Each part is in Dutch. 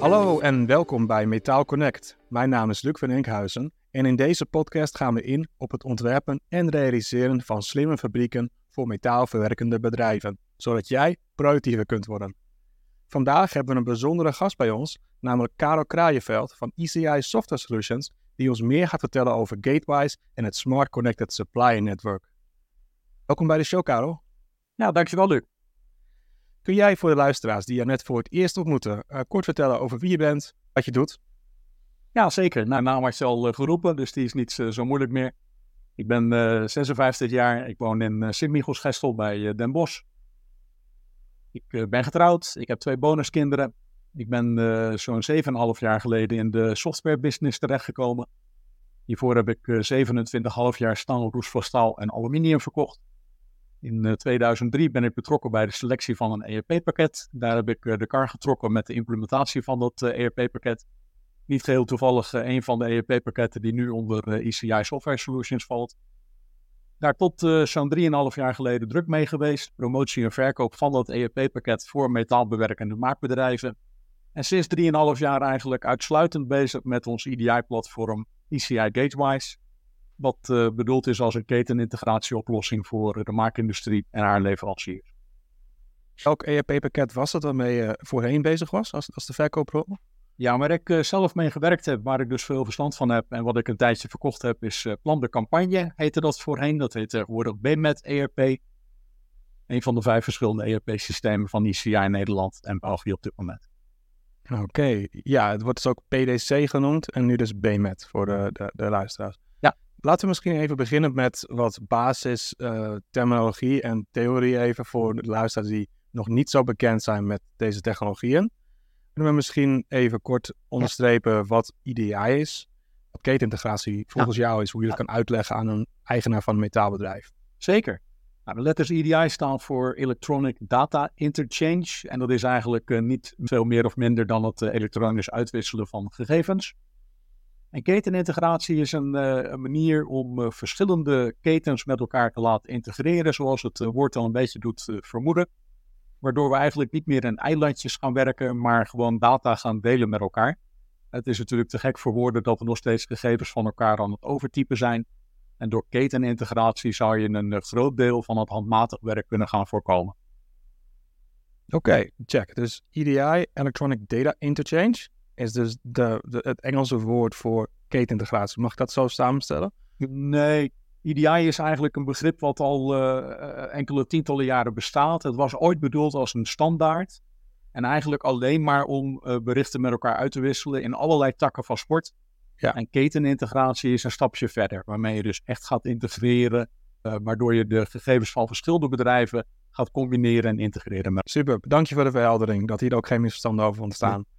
Hallo en welkom bij Metaal Connect. Mijn naam is Luc van Enkhuizen en in deze podcast gaan we in op het ontwerpen en realiseren van slimme fabrieken voor metaalverwerkende bedrijven, zodat jij productiever kunt worden. Vandaag hebben we een bijzondere gast bij ons, namelijk Karel Kraaienveld van ECI Software Solutions, die ons meer gaat vertellen over Gatewise en het Smart Connected Supplier Network. Welkom bij de show, Karel. Ja, dankjewel, Luc. Kun jij voor de luisteraars die je net voor het eerst ontmoeten, uh, kort vertellen over wie je bent, wat je doet? Ja, zeker. Nou, naam was je al uh, geroepen, dus die is niet uh, zo moeilijk meer. Ik ben 56 jaar, ik woon in Sint-Michels-Gestel bij Den Bosch. Ik ben getrouwd, ik heb twee bonuskinderen. Ik ben zo'n 7,5 jaar geleden in de software business terechtgekomen. Hiervoor heb ik 27,5 jaar staal, roest staal en aluminium verkocht. In 2003 ben ik betrokken bij de selectie van een ERP-pakket. Daar heb ik de kar getrokken met de implementatie van dat ERP-pakket. Niet geheel toevallig een van de ERP-pakketten die nu onder ECI Software Solutions valt. Daar tot zo'n 3,5 jaar geleden druk mee geweest. Promotie en verkoop van dat ERP-pakket voor metaalbewerkende maakbedrijven. En sinds 3,5 jaar eigenlijk uitsluitend bezig met ons EDI-platform ECI Gatewise wat uh, bedoeld is als een ketenintegratieoplossing voor de maakindustrie en haar leveranciers. Welk ERP-pakket was dat waarmee je voorheen bezig was als, als de verkooprol? Ja, waar ik uh, zelf mee gewerkt heb, waar ik dus veel verstand van heb en wat ik een tijdje verkocht heb, is uh, Plan de Campagne, heette dat voorheen. Dat heet tegenwoordig BMET ERP. Een van de vijf verschillende ERP-systemen van ICI in Nederland en België op dit moment. Oké, okay. ja, het wordt dus ook PDC genoemd en nu dus BMET voor de, de, de luisteraars. Laten we misschien even beginnen met wat basis uh, terminologie en theorie even voor de luisteraars die nog niet zo bekend zijn met deze technologieën. Kunnen we misschien even kort onderstrepen wat IDI is, wat ketenintegratie volgens ja. jou is, hoe je dat kan uitleggen aan een eigenaar van een metaalbedrijf? Zeker. Nou, de letters EDI staan voor Electronic Data Interchange en dat is eigenlijk uh, niet veel meer of minder dan het uh, elektronisch uitwisselen van gegevens. En ketenintegratie is een, uh, een manier om uh, verschillende ketens met elkaar te laten integreren, zoals het uh, woord al een beetje doet vermoeden. Waardoor we eigenlijk niet meer in eilandjes gaan werken, maar gewoon data gaan delen met elkaar. Het is natuurlijk te gek voor woorden dat we nog steeds gegevens van elkaar aan het overtypen zijn. En door ketenintegratie zou je een groot deel van het handmatig werk kunnen gaan voorkomen. Oké, check. Dus EDI, Electronic Data Interchange is dus de, de, het Engelse woord voor ketenintegratie. Mag ik dat zo samenstellen? Nee, EDI is eigenlijk een begrip wat al uh, enkele tientallen jaren bestaat. Het was ooit bedoeld als een standaard. En eigenlijk alleen maar om uh, berichten met elkaar uit te wisselen in allerlei takken van sport. Ja. En ketenintegratie is een stapje verder, waarmee je dus echt gaat integreren, uh, waardoor je de gegevens van verschillende bedrijven gaat combineren en integreren. Met... Super, dank je voor de verheldering, dat hier ook geen misverstanden over ontstaan. Ja.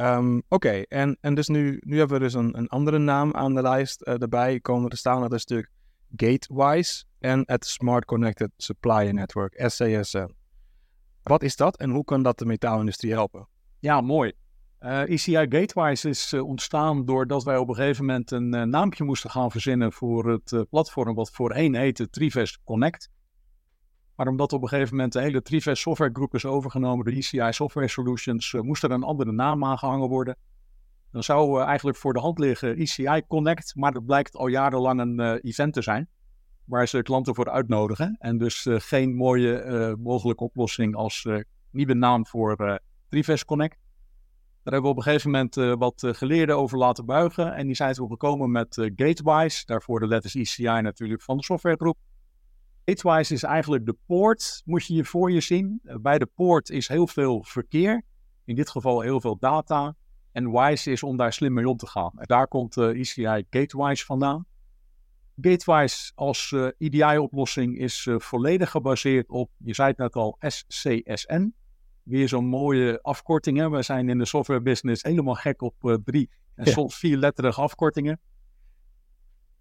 Um, Oké, en, en dus nu, nu hebben we dus een, een andere naam aan de lijst uh, erbij komen te staan. Dat is natuurlijk Gatewise en het Smart Connected Supplier Network, SCSN. Wat is dat en hoe kan dat de metaalindustrie helpen? Ja, mooi. Uh, eh, ECI Gatewise is uh, ontstaan doordat wij op een gegeven moment een uh, naampje moesten gaan verzinnen voor het platform wat voorheen heette Trivest Connect. Maar omdat op een gegeven moment de hele Trivest Software Group is overgenomen door ECI Software Solutions, uh, moest er een andere naam aangehangen worden. Dan zou uh, eigenlijk voor de hand liggen ECI Connect, maar dat blijkt al jarenlang een uh, event te zijn. Waar ze klanten voor uitnodigen. En dus geen mooie mogelijke oplossing als nieuwe naam voor Trivest Connect. Daar hebben we op een gegeven moment wat geleerden over laten buigen. En die zijn toen gekomen met Gatewise, daarvoor de letters ECI natuurlijk van de softwaregroep. Gatewise is eigenlijk de poort, moet je je voor je zien. Eh, bij de poort is heel veel verkeer, in dit geval heel veel data. En WISE is om daar slim mee om te gaan. En daar komt uh, eh, ECI Gatewise vandaan. Gatewise als uh, eh, EDI-oplossing is uh, volledig gebaseerd op, je zei het net al, SCSN. Weer zo'n mooie afkorting. Hè? We zijn in de software business helemaal gek op drie en ja. soms vierletterige afkortingen.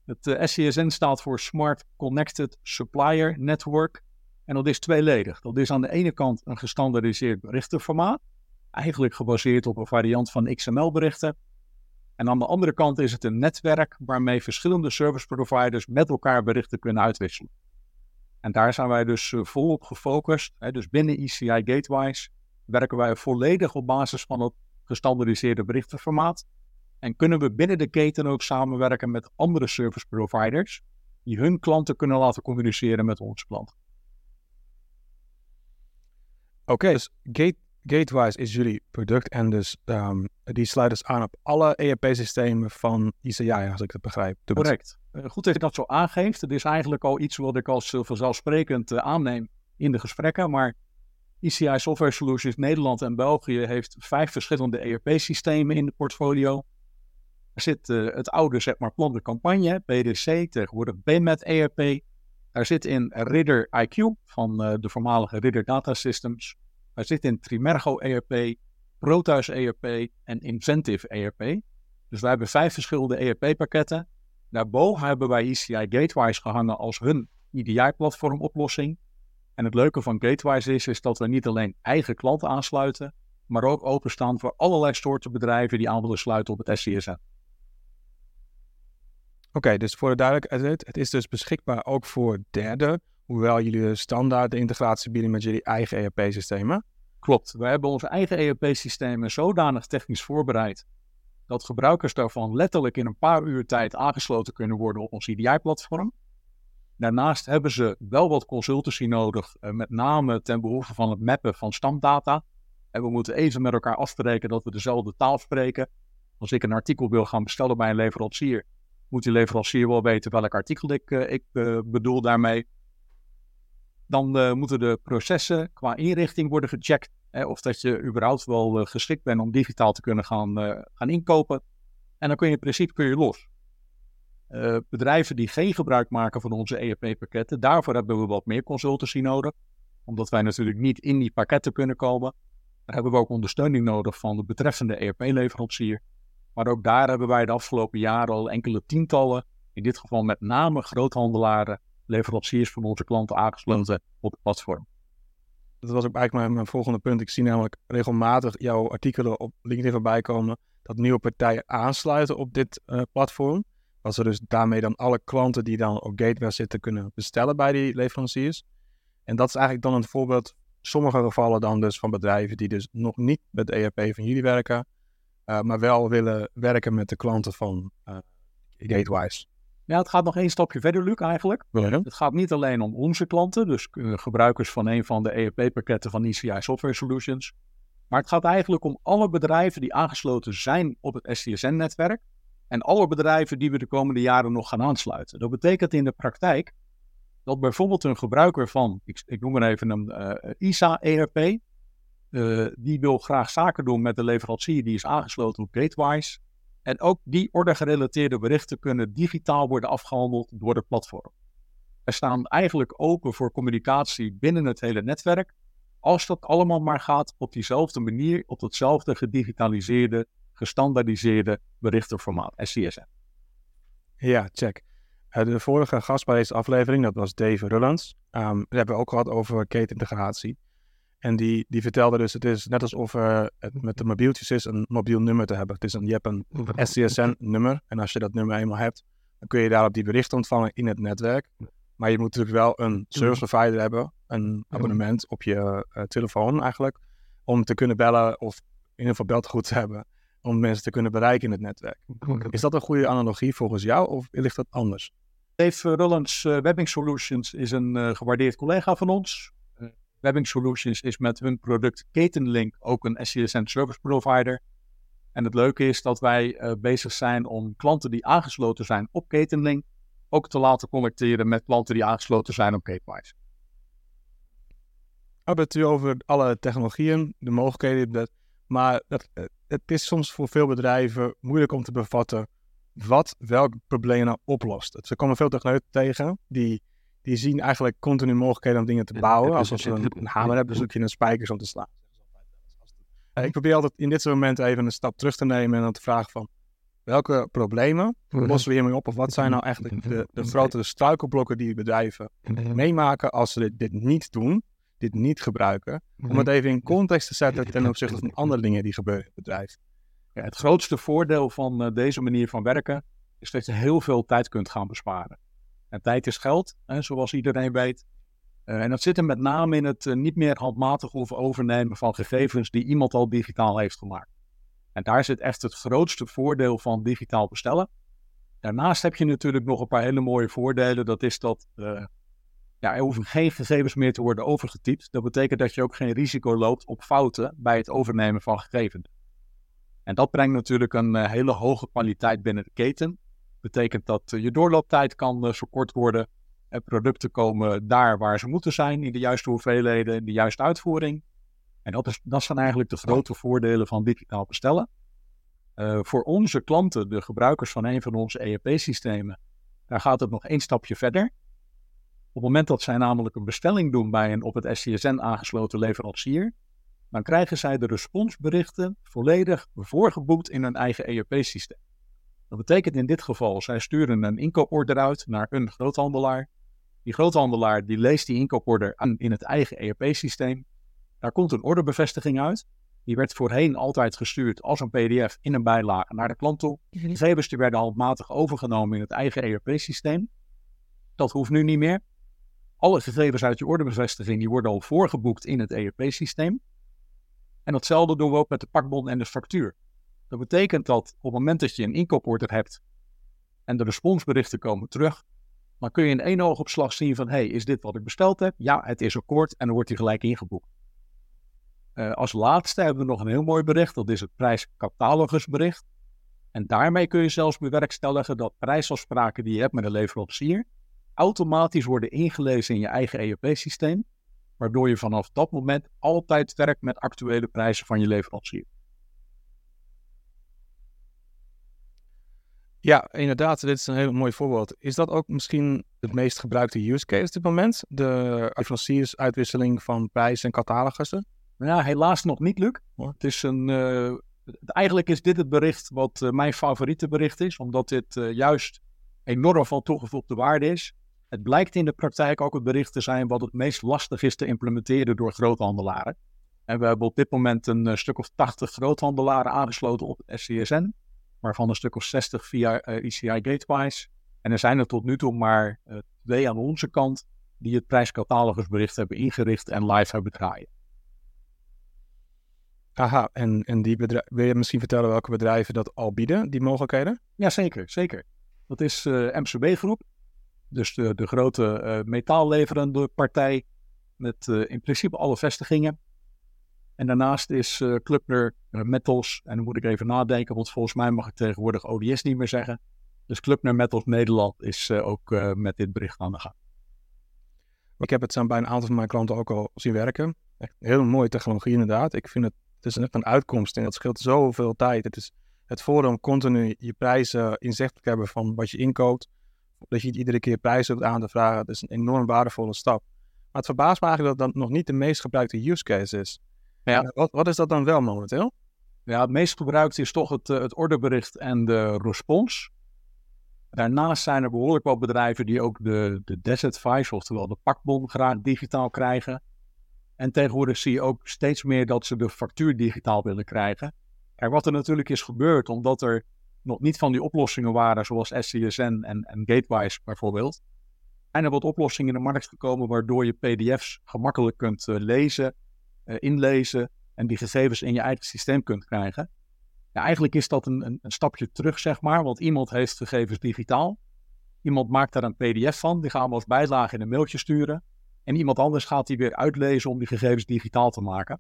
Het eh, SCSN staat voor Smart Connected Supplier Network. En dat is tweeledig. Dat is aan de ene kant een gestandardiseerd berichtenformaat. Eigenlijk gebaseerd op een variant van XML-berichten. En aan de andere kant is het een netwerk waarmee verschillende service providers met elkaar berichten kunnen uitwisselen. En daar zijn wij dus uh, volop gefocust. Hè, dus binnen ECI Gatewise werken wij volledig op basis van het gestandardiseerde berichtenformaat. En kunnen we binnen de keten ook samenwerken met andere service providers die hun klanten kunnen laten communiceren met onze klanten. Oké, dus Gate, Gatewise is jullie product en dus um, die sluit dus aan op alle ERP-systemen van ICI, als ik het begrijp. Correct. Uh, goed dat je dat zo aangeeft. Het is eigenlijk al iets wat ik als uh, vanzelfsprekend uh, aanneem in de gesprekken, maar ICI Software Solutions Nederland en België heeft vijf verschillende ERP-systemen in de portfolio. Er zit het oude, zeg maar, plan de campagne, PDC, tegenwoordig BMET ERP. Daar zit in Ridder IQ van de voormalige Ridder Data Systems. Daar zit in Trimergo ERP, Proteus ERP en Inventive ERP. Dus wij hebben vijf verschillende ERP-pakketten. Daarboven hebben wij ECI Gatewise gehangen als hun EDI-platform oplossing. En het leuke van Gatewise is, is dat we niet alleen eigen klanten aansluiten, maar ook openstaan voor allerlei soorten bedrijven die aan willen sluiten op het SCSN. Oké, dus voor de duidelijkheid, het is dus beschikbaar ook voor derden Hoewel jullie standaard de integratie bieden met jullie eigen ERP-systemen. Klopt, wij hebben onze eigen ERP-systemen zodanig technisch voorbereid dat gebruikers daarvan letterlijk in een paar uur tijd aangesloten kunnen worden op ons EDI-platform. Daarnaast hebben ze wel wat consultancy nodig, eh, met name ten behoeve van het mappen van stamdata. En we moeten even met elkaar afspreken dat we dezelfde taal spreken. Als ik een artikel wil gaan bestellen bij een leverancier, moet die leverancier wel weten welk artikel ik, uh, ik uh, bedoel daarmee. Dan uh, moeten de processen qua inrichting worden gecheckt. Hè, of dat je überhaupt wel geschikt bent om digitaal te kunnen gaan, gaan inkopen. En dan kun je in principe kun je los. bedrijven die geen gebruik maken van onze ERP-pakketten, daarvoor hebben we wat meer consultancy nodig. Omdat wij natuurlijk niet in die pakketten kunnen komen. Daar hebben we ook ondersteuning nodig van de betreffende ERP-leverancier. Maar ook daar hebben wij de afgelopen jaren al enkele tientallen, in dit geval met name groothandelaren, leveranciers van onze klanten aangesloten op het platform. Dat was ook eigenlijk mijn, volgende punt. Ik zie namelijk regelmatig jouw artikelen op LinkedIn voorbij komen dat nieuwe partijen aansluiten op dit uh, platform. Dat ze dus daarmee dan alle klanten die dan op Gateway zitten kunnen bestellen bij die leveranciers. En dat is eigenlijk dan een voorbeeld, sommige gevallen dan dus van bedrijven die dus nog niet met de ERP van jullie werken, uh, maar wel willen werken met de klanten van uh, Gatewise. Ja, het gaat nog één stapje verder, Luc, eigenlijk. Het gaat niet alleen om onze klanten, dus gebruikers van een van de ERP-pakketten van ECI Software Solutions. Maar het gaat eigenlijk om alle bedrijven die aangesloten zijn op het SCSN-netwerk. En alle bedrijven die we de komende jaren nog gaan aansluiten. Dat betekent in de praktijk dat bijvoorbeeld een gebruiker van, ik, ik noem maar even een uh, ISA-ERP, uh, die wil graag zaken doen met de leverancier die is aangesloten op Gatewise. En ook die ordegerelateerde berichten kunnen digitaal worden afgehandeld door het platform. Er staan eigenlijk open voor communicatie binnen het hele netwerk, als dat allemaal maar gaat op diezelfde manier, op datzelfde gedigitaliseerde, gestandaardiseerde berichtenformaat, SCSM. Ja, check. Eh, de vorige gast bij deze aflevering, dat was Dave Rullens. Um, we hebben ook gehad over ketenintegratie. En die, die vertelde dus, het is net alsof uh, het met de mobieltjes is een mobiel nummer te hebben. Het is een, je hebt een SCSN-nummer en als je dat nummer eenmaal hebt, dan kun je daarop die berichten ontvangen in het netwerk. Maar je moet natuurlijk wel een service provider hebben, een abonnement op je uh, telefoon eigenlijk, om te kunnen bellen of in ieder geval beltegoed te hebben, om mensen te kunnen bereiken in het netwerk. Is dat een goede analogie volgens jou of ligt dat anders? Dave Rollins uh, Webbing Solutions is een uh, gewaardeerd collega van ons. Webbing Solutions is met hun product Ketenlink ook een SCSN service provider. En het leuke is dat wij uh, bezig zijn om klanten die aangesloten zijn op Ketenlink ook te laten connecteren met klanten die aangesloten zijn op Gatewise. Het nu over alle technologieën, de mogelijkheden, maar dat, eh, het is soms voor veel bedrijven moeilijk om te bevatten wat welk probleem nou oplost. Er komen veel technologieën tegen die die zien eigenlijk continu mogelijkheden om dingen te bouwen. Als je een, een hamer hebt, zoek je een spijkers om te slaan. Ik probeer altijd in dit soort momenten even een stap terug te nemen en dan te vragen van welke problemen lossen we hiermee op? Of wat zijn nou eigenlijk de, de grotere struikelblokken die bedrijven meemaken als ze dit, dit niet doen, dit niet gebruiken? Om het even in context te zetten ten opzichte van andere dingen die gebeuren in het bedrijf. Ja, het grootste voordeel van uh, deze manier van werken is dat je heel veel tijd kunt gaan besparen. En tijd is geld, hè, zoals iedereen weet. Uh, en dat zit er met name in het uh, niet meer handmatig hoeven overnemen van gegevens die iemand al digitaal heeft gemaakt. En daar zit echt het grootste voordeel van digitaal bestellen. Daarnaast heb je natuurlijk nog een paar hele mooie voordelen. Dat is dat uh, ja, er hoeven geen gegevens meer te worden overgetypt. Dat betekent dat je ook geen risico loopt op fouten bij het overnemen van gegevens. En dat brengt natuurlijk een hele hoge kwaliteit binnen de keten. Betekent dat uh, je doorlooptijd kan verkort worden. En producten komen daar waar ze moeten zijn, in de juiste hoeveelheden, in de juiste uitvoering. En dat, is, dat zijn eigenlijk de grote voordelen van digitaal bestellen. Uh, voor onze klanten, de gebruikers van een van onze ERP-systemen, daar gaat het nog één stapje verder. Op het moment dat zij namelijk een bestelling doen bij een op het SCSN aangesloten leverancier, dan krijgen zij de responsberichten volledig voorgeboekt in hun eigen ERP-systeem. Dat betekent in dit geval, zij sturen een inkooporder uit naar een groothandelaar. Die groothandelaar die leest die inkooporder aan in het eigen ERP-systeem. Daar komt een orderbevestiging uit. Die werd voorheen altijd gestuurd als een PDF in een bijlage naar de klant toe. Die gegevens die werden handmatig overgenomen in het eigen ERP-systeem. Dat hoeft nu niet meer. Alle gegevens uit je orderbevestiging die worden al voorgeboekt in het ERP-systeem. En datzelfde doen we ook met de pakbon en de factuur. Dat betekent dat op het moment dat je een inkooporder hebt en de responsberichten komen terug, dan kun je in één oogopslag zien van, hey, is dit wat ik besteld heb? Ja, het is akkoord en dan wordt die gelijk ingeboekt. Uh, als laatste hebben we nog een heel mooi bericht, dat is het prijscatalogusbericht. En daarmee kun je zelfs bewerkstelligen dat prijsafspraken die je hebt met een leverancier automatisch worden ingelezen in je eigen ERP-systeem, waardoor je vanaf dat moment altijd werkt met actuele prijzen van je leverancier. Ja, inderdaad, dit is een heel mooi voorbeeld. Is dat ook misschien het meest gebruikte use case op dit moment? De leveranciersuitwisseling van prijzen en catalogussen? Ja, helaas nog niet, Luc. Het is een, uh, eigenlijk is dit het bericht wat uh, mijn favoriete bericht is, omdat dit uh, juist enorm van toegevoegde waarde is. Het blijkt in de praktijk ook het bericht te zijn wat het meest lastig is te implementeren door groothandelaren. En we hebben op dit moment een stuk of 80 groothandelaren aangesloten op SCSN, waarvan een stuk of 60 via ECI Gatewise. En er zijn er tot nu toe maar twee aan onze kant die het prijscatalogusbericht hebben ingericht en live hebben draaien. Aha, en, en die bedrijven, wil je misschien vertellen welke bedrijven dat al bieden, die mogelijkheden? Ja, zeker, zeker. Dat is uh, eh, MCB Groep, dus de, de grote uh, metaalleverende partij met uh, in principe alle vestigingen. En daarnaast is uh, Clubner Metals, en dan moet ik even nadenken, want volgens mij mag ik tegenwoordig ODS niet meer zeggen. Dus Clubner Metals Nederland is ook met dit bericht aan de gang. Ik heb het bij een aantal van mijn klanten ook al zien werken. Echt heel mooie technologie inderdaad. Ik vind het het is echt een uitkomst en dat scheelt zoveel tijd. Het is het voordeel om continu je prijzen inzichtelijk te hebben van wat je inkoopt. Dat je niet iedere keer prijzen hoeft aan te vragen. Dat is een enorm waardevolle stap. Maar het verbaast me eigenlijk dat dat nog niet de meest gebruikte use case is. Ja. Wat, wat is dat dan wel momenteel? Ja, het meest gebruikte is toch het, uh, het orderbericht en de respons. Daarnaast zijn er behoorlijk wat bedrijven die ook de, de Desert Advice, oftewel de pakbon, graag digitaal krijgen. En tegenwoordig zie je ook steeds meer dat ze de factuur digitaal willen krijgen. En wat er natuurlijk is gebeurd, omdat er nog niet van die oplossingen waren, zoals SCSN en, en Gatewise bijvoorbeeld, zijn er wat oplossingen in de markt gekomen waardoor je PDF's gemakkelijk kunt uh, lezen, inlezen en die gegevens in je eigen systeem kunt krijgen. Ja, eigenlijk is dat een, een, een, stapje terug, zeg maar, want iemand heeft gegevens digitaal. Iemand maakt daar een PDF van, die gaan we als bijlage in een mailtje sturen. En iemand anders gaat die weer uitlezen om die gegevens digitaal te maken.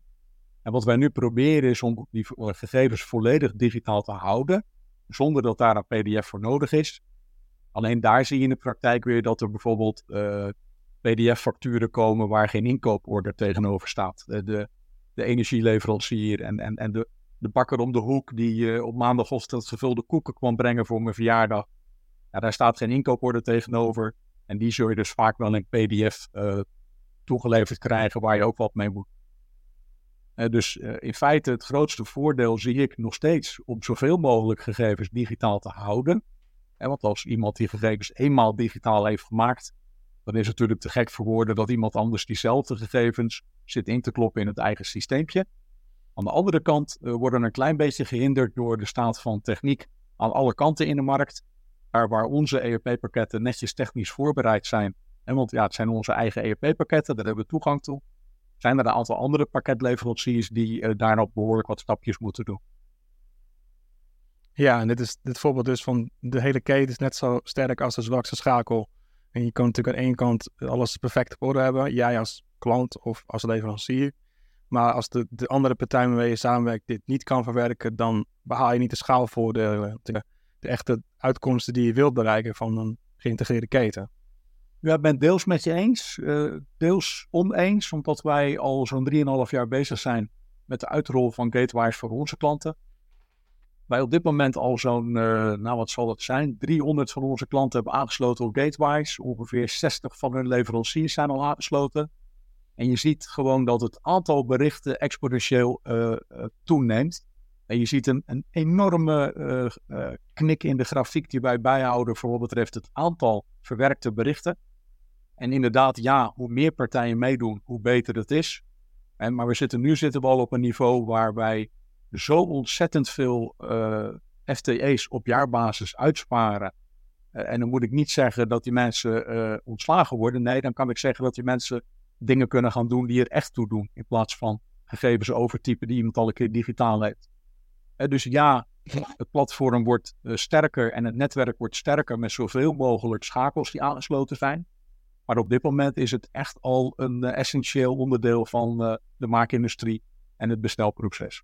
En wat wij nu proberen is om die gegevens volledig digitaal te houden, zonder dat daar een PDF voor nodig is. Alleen daar zie je in de praktijk weer dat er bijvoorbeeld uh, PDF-facturen komen waar geen inkooporder tegenover staat. De, de, energieleverancier en, en, en de, de bakker om de hoek die uh, op maandagochtend gevulde koeken kwam brengen voor mijn verjaardag. Ja, daar staat geen inkooporder tegenover. En die zul je dus vaak wel in PDF uh, toegeleverd krijgen waar je ook wat mee moet. Uh, dus in feite het grootste voordeel zie ik nog steeds om zoveel mogelijk gegevens digitaal te houden. En want als iemand die gegevens eenmaal digitaal heeft gemaakt, dan is het natuurlijk te gek voor woorden dat iemand anders diezelfde gegevens zit in te kloppen in het eigen systeempje. Aan de andere kant uh, worden een klein beetje gehinderd door de staat van techniek aan alle kanten in de markt. Waar, onze ERP-pakketten netjes technisch voorbereid zijn en want ja, het zijn onze eigen ERP-pakketten, daar hebben we toegang toe. Zijn er een aantal andere pakketleveranciers die uh, daar nog behoorlijk wat stapjes moeten doen? Ja, en dit is dit voorbeeld dus van de hele keten is net zo sterk als de zwakste schakel. En je kan natuurlijk aan één kant alles perfect op orde hebben, jij als klant of als leverancier. Maar als de, de andere partij waarmee je samenwerkt dit niet kan verwerken, dan behaal je niet de schaalvoordelen, de, de echte uitkomsten die je wilt bereiken van een geïntegreerde keten. Ja, ik ben deels met je eens, uh, deels oneens, omdat wij al zo'n 3,5 jaar bezig zijn met de uitrol van gateways voor onze klanten. Wij op dit moment al zo'n, uh, nou wat zal het zijn, 300 van onze klanten hebben aangesloten op gateways. Ongeveer 60 van hun leveranciers zijn al aangesloten. En je ziet gewoon dat het aantal berichten exponentieel uh, toeneemt. En je ziet een, een enorme knik in de grafiek die wij bijhouden voor wat betreft het aantal verwerkte berichten. En inderdaad, ja, hoe meer partijen meedoen, hoe beter het is. En, maar we zitten, nu zitten we al op een niveau waar wij zo ontzettend veel eh, FTE's op jaarbasis uitsparen. Uh, en dan moet ik niet zeggen dat die mensen uh, ontslagen worden. Nee, dan kan ik zeggen dat die mensen dingen kunnen gaan doen die er echt toe doen. In plaats van gegevens overtypen die iemand al een keer digitaal heeft. dus ja, het platform wordt sterker en het netwerk wordt sterker met zoveel mogelijk schakels die aangesloten zijn. Maar op dit moment is het echt al een essentieel onderdeel van de maakindustrie en het bestelproces.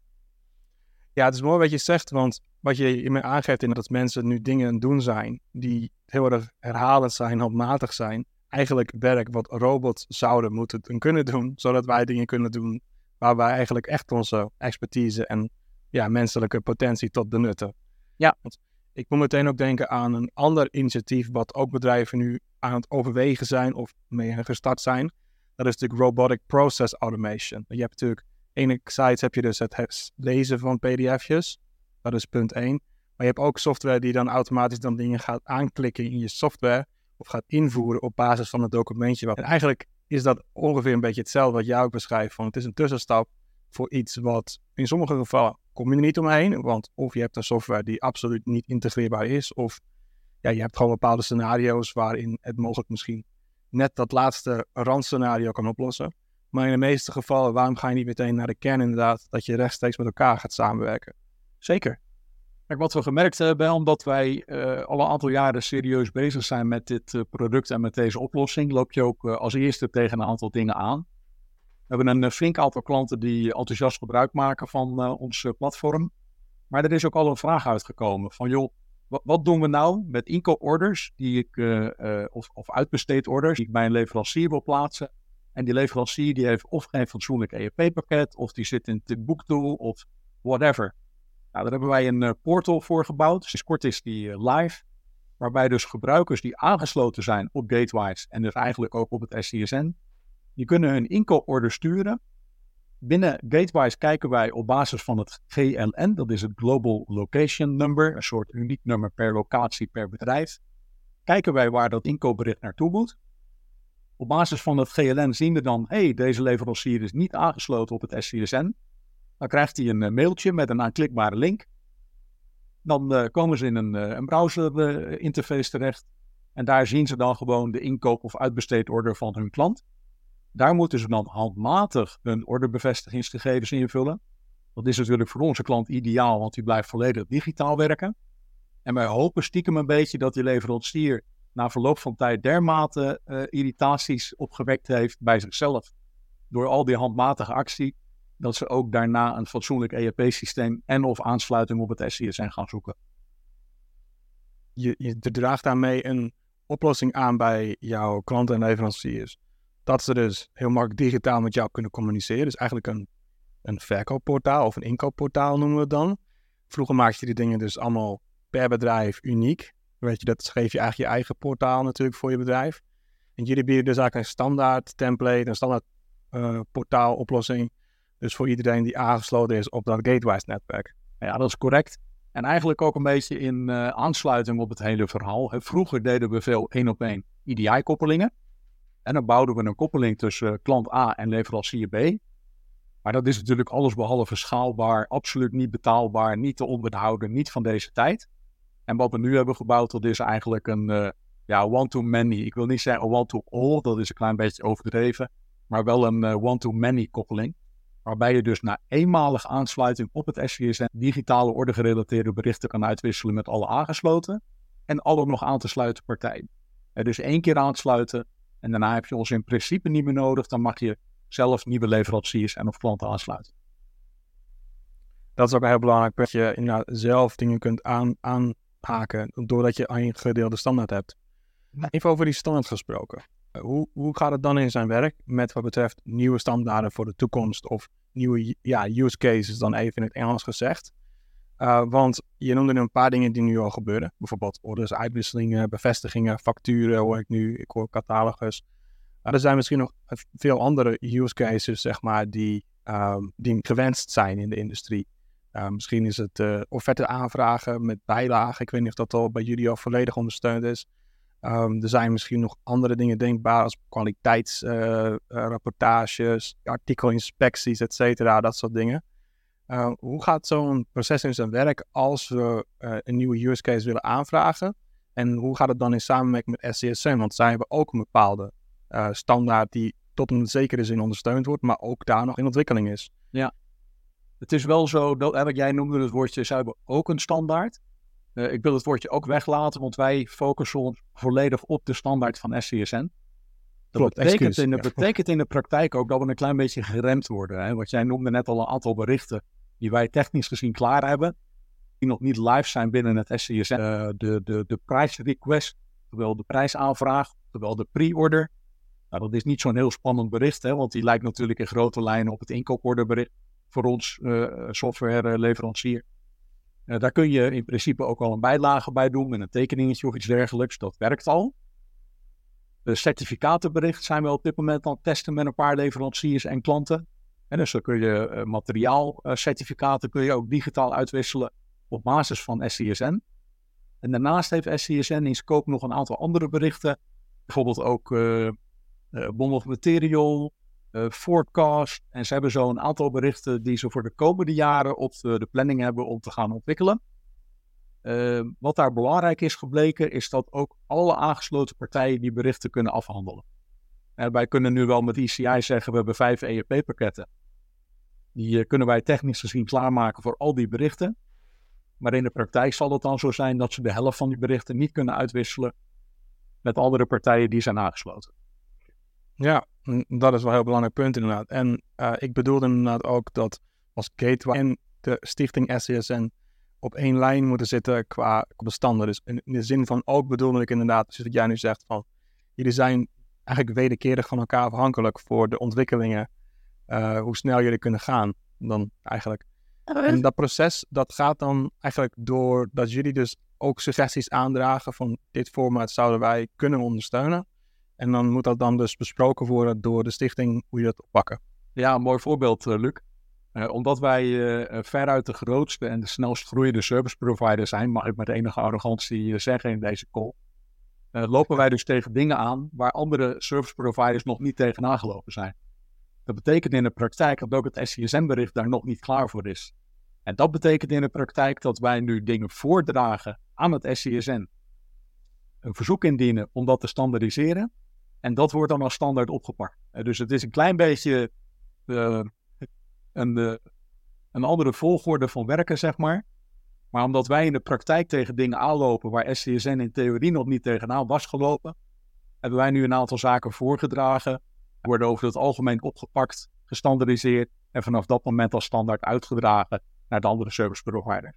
Ja, het is mooi wat je zegt, want wat je me aangeeft in dat mensen nu dingen aan doen zijn die heel erg herhalend zijn, handmatig zijn. Eigenlijk werk wat robots zouden moeten en kunnen doen, zodat wij dingen kunnen doen waar wij eigenlijk echt onze expertise en ja, menselijke potentie tot benutten. Ja. Want ik moet meteen ook denken aan een ander initiatief wat ook bedrijven nu aan het overwegen zijn of mee gestart zijn. Dat is natuurlijk Robotic Process Automation. Je hebt natuurlijk enerzijds heb je dus het lezen van pdf'jes. Dat is punt 1. Maar je hebt ook software die dan automatisch dan dingen gaat aanklikken in je software. Of gaat invoeren op basis van het documentje. En eigenlijk is dat ongeveer een beetje hetzelfde wat jij ook beschrijft. Van het is een tussenstap voor iets wat in sommige gevallen kom je er niet omheen. Want of je hebt een software die absoluut niet integreerbaar is. Of ja, je hebt gewoon bepaalde scenario's waarin het mogelijk misschien net dat laatste randscenario kan oplossen. Maar in de meeste gevallen, waarom ga je niet meteen naar de kern inderdaad, dat je rechtstreeks met elkaar gaat samenwerken? Zeker. Kijk, wat we gemerkt hebben, omdat wij uh, al een aantal jaren serieus bezig zijn met dit uh, product en met deze oplossing, loop je ook uh, als eerste tegen een aantal dingen aan. We hebben een flink aantal klanten die enthousiast gebruik maken van ons platform. Maar er is ook al een vraag uitgekomen van, joh, wat, wat doen we nou met inkooporders die ik, of, of uitbesteedorders die ik bij een leverancier wil plaatsen en die leverancier die heeft of geen fatsoenlijk ERP-pakket, of die zit in Timbuktu, of whatever. Nou, daar hebben wij een uh, portal voor gebouwd. Sinds kort is die uh, live. Waarbij dus gebruikers die aangesloten zijn op Gatewise en dus eigenlijk ook op het SCSN, die kunnen hun inkooporder sturen. Binnen Gatewise kijken wij op basis van het GLN, dat is het Global Location Number, een soort uniek nummer per locatie per bedrijf. Kijken wij waar dat inkoopbericht naartoe moet. Op basis van het GLN zien we dan, hey, deze leverancier is niet aangesloten op het SCSN. Dan krijgt hij een eh, mailtje met een aanklikbare link. Dan uh, komen ze in een, uh, een browser interface terecht. En daar zien ze dan gewoon de inkoop- of uitbesteedorder van hun klant. Daar moeten ze dan handmatig hun orderbevestigingsgegevens invullen. Dat is natuurlijk voor onze klant ideaal, want die blijft volledig digitaal werken. En wij hopen stiekem een beetje dat die leverancier na verloop van tijd dermate uh, irritaties opgewekt heeft bij zichzelf. Door al die handmatige actie, dat ze ook daarna een fatsoenlijk ERP-systeem en of aansluiting op het SCSN gaan zoeken. Je, je draagt daarmee een oplossing aan bij jouw klanten en leveranciers. Dat ze dus heel makkelijk digitaal met jou kunnen communiceren. Dus eigenlijk een, een verkoopportaal of een inkoopportaal noemen we het dan. Vroeger maakte je die dingen dus allemaal per bedrijf uniek. Weet je, dat geef je eigenlijk je eigen portaal natuurlijk voor je bedrijf. En jullie bieden dus eigenlijk een standaard template, een standaard uh, portaaloplossing. Dus voor iedereen die aangesloten is op dat Gatewise netwerk. Ja, dat is correct. En eigenlijk ook een beetje in uh, aansluiting op het hele verhaal. Vroeger deden we veel één op één EDI-koppelingen. En dan bouwden we een koppeling tussen klant A en leverancier B. Maar dat is natuurlijk alles behalve schaalbaar, absoluut niet betaalbaar, niet te onderhouden, niet van deze tijd. En wat we nu hebben gebouwd, dat is eigenlijk een uh, ja, one-to-many. Ik wil niet zeggen one-to-all, dat is een klein beetje overdreven. Maar wel een uh, one-to-many koppeling. waarbij je dus na eenmalige aansluiting op het SCSN digitale orde gerelateerde berichten kan uitwisselen met alle aangesloten en alle nog aan te sluiten partijen. Dus één keer aansluiten en daarna heb je ons in principe niet meer nodig. Dan mag je zelf nieuwe leveranciers en of klanten aansluiten. Dat is ook heel belangrijk dat je inderdaad zelf dingen kunt aan, aanhaken doordat je een gedeelde standaard hebt. Even over die standaard gesproken. Eh, hoe, hoe gaat het dan in zijn werk met wat betreft nieuwe standaarden voor de toekomst of nieuwe ja, use cases dan even in het Engels gezegd? Uh, want je noemde een paar dingen die nu al gebeuren. Bijvoorbeeld orders, uitwisselingen, bevestigingen, facturen hoor ik nu. Ik hoor catalogus. Uh, er zijn misschien nog veel andere use cases, zeg maar, die, uh, die gewenst zijn in de industrie. Uh, misschien is het offerte aanvragen met bijlagen. Ik weet niet of dat al bij jullie al volledig ondersteund is. Um, er zijn misschien nog andere dingen denkbaar als kwaliteitsrapportages, artikelinspecties, et cetera, dat soort dingen. Uh, hoe gaat zo'n proces in zijn werk als we uh, een nieuwe use case willen aanvragen? En hoe gaat het dan in samenwerking met SCSM? Want zij hebben ook een bepaalde uh, standaard die tot een zekere zin ondersteund wordt, maar ook daar nog in ontwikkeling is. Ja, het is wel zo, dat, wat jij noemde het woordje, zij hebben ook een standaard. ik wil het woordje ook weglaten, want wij focussen ons volledig op de standaard van SCSN. Dat Klopt, betekent, in de, betekent in de praktijk ook dat we een klein beetje geremd worden. Hè? Want jij noemde net al een aantal berichten die wij technisch gezien klaar hebben, die nog niet live zijn binnen het SCSN. Uh, eh, de, de, de prijsrequest, terwijl de prijsaanvraag, terwijl de pre-order. Nou, dat is niet zo'n heel spannend bericht, hè, want die lijkt natuurlijk in grote lijnen op het inkooporderbericht voor ons uh, softwareleverancier. Uh, daar kun je in principe ook al een bijlage bij doen met een tekeningetje of iets dergelijks. Dat werkt al. De certificatenbericht zijn we op dit moment aan het testen met een paar leveranciers en klanten. En dus dan kun je materiaalcertificaten kun je ook digitaal uitwisselen op basis van SCSN. En daarnaast heeft SCSN in scope nog een aantal andere berichten. Bijvoorbeeld ook uh, bond of material, forecast. En ze hebben zo een aantal berichten die ze voor de komende jaren op de, planning hebben om te gaan ontwikkelen. wat daar belangrijk is gebleken, is dat ook alle aangesloten partijen die berichten kunnen afhandelen. En wij kunnen nu wel met ECI zeggen, we hebben vijf ERP-pakketten. Die eh, kunnen wij technisch gezien klaarmaken voor al die berichten. Maar in de praktijk zal het dan zo zijn dat ze de helft van die berichten niet kunnen uitwisselen met andere partijen die zijn aangesloten. Ja, dat is wel een heel belangrijk punt inderdaad. En uh, ik bedoelde inderdaad ook dat als gateway en de stichting SCSN op één lijn moeten zitten qua bestanden. Dus in, de zin van ook bedoelde ik inderdaad, zoals wat jij nu zegt, van jullie zijn eigenlijk wederkerig van elkaar afhankelijk voor de ontwikkelingen uh, hoe snel jullie kunnen gaan dan eigenlijk. En dat proces, dat gaat dan eigenlijk door dat jullie dus ook suggesties aandragen van dit format zouden wij kunnen ondersteunen. En dan moet dat dan dus besproken worden door de stichting hoe je dat oppakken. Ja, een mooi voorbeeld, uh, Luc. Uh, omdat wij uh, veruit de grootste en de snelst groeiende service provider zijn, mag ik met enige arrogantie zeggen in deze call, lopen wij dus tegen dingen aan waar andere service providers nog niet tegenaan gelopen zijn. Dat betekent in de praktijk dat ook het SCSM-bericht daar nog niet klaar voor is. En dat betekent in de praktijk dat wij nu dingen voordragen aan het SCSN. Een verzoek indienen om dat te standaardiseren. En dat wordt dan als standaard opgepakt. Dus het is een klein beetje uh, een, uh, een andere volgorde van werken, zeg maar. Maar omdat wij in de praktijk tegen dingen aanlopen waar SCSN in theorie nog niet tegenaan was gelopen, hebben wij nu een aantal zaken voorgedragen worden over het algemeen opgepakt, gestandardiseerd en vanaf dat moment als standaard uitgedragen naar de andere service providers.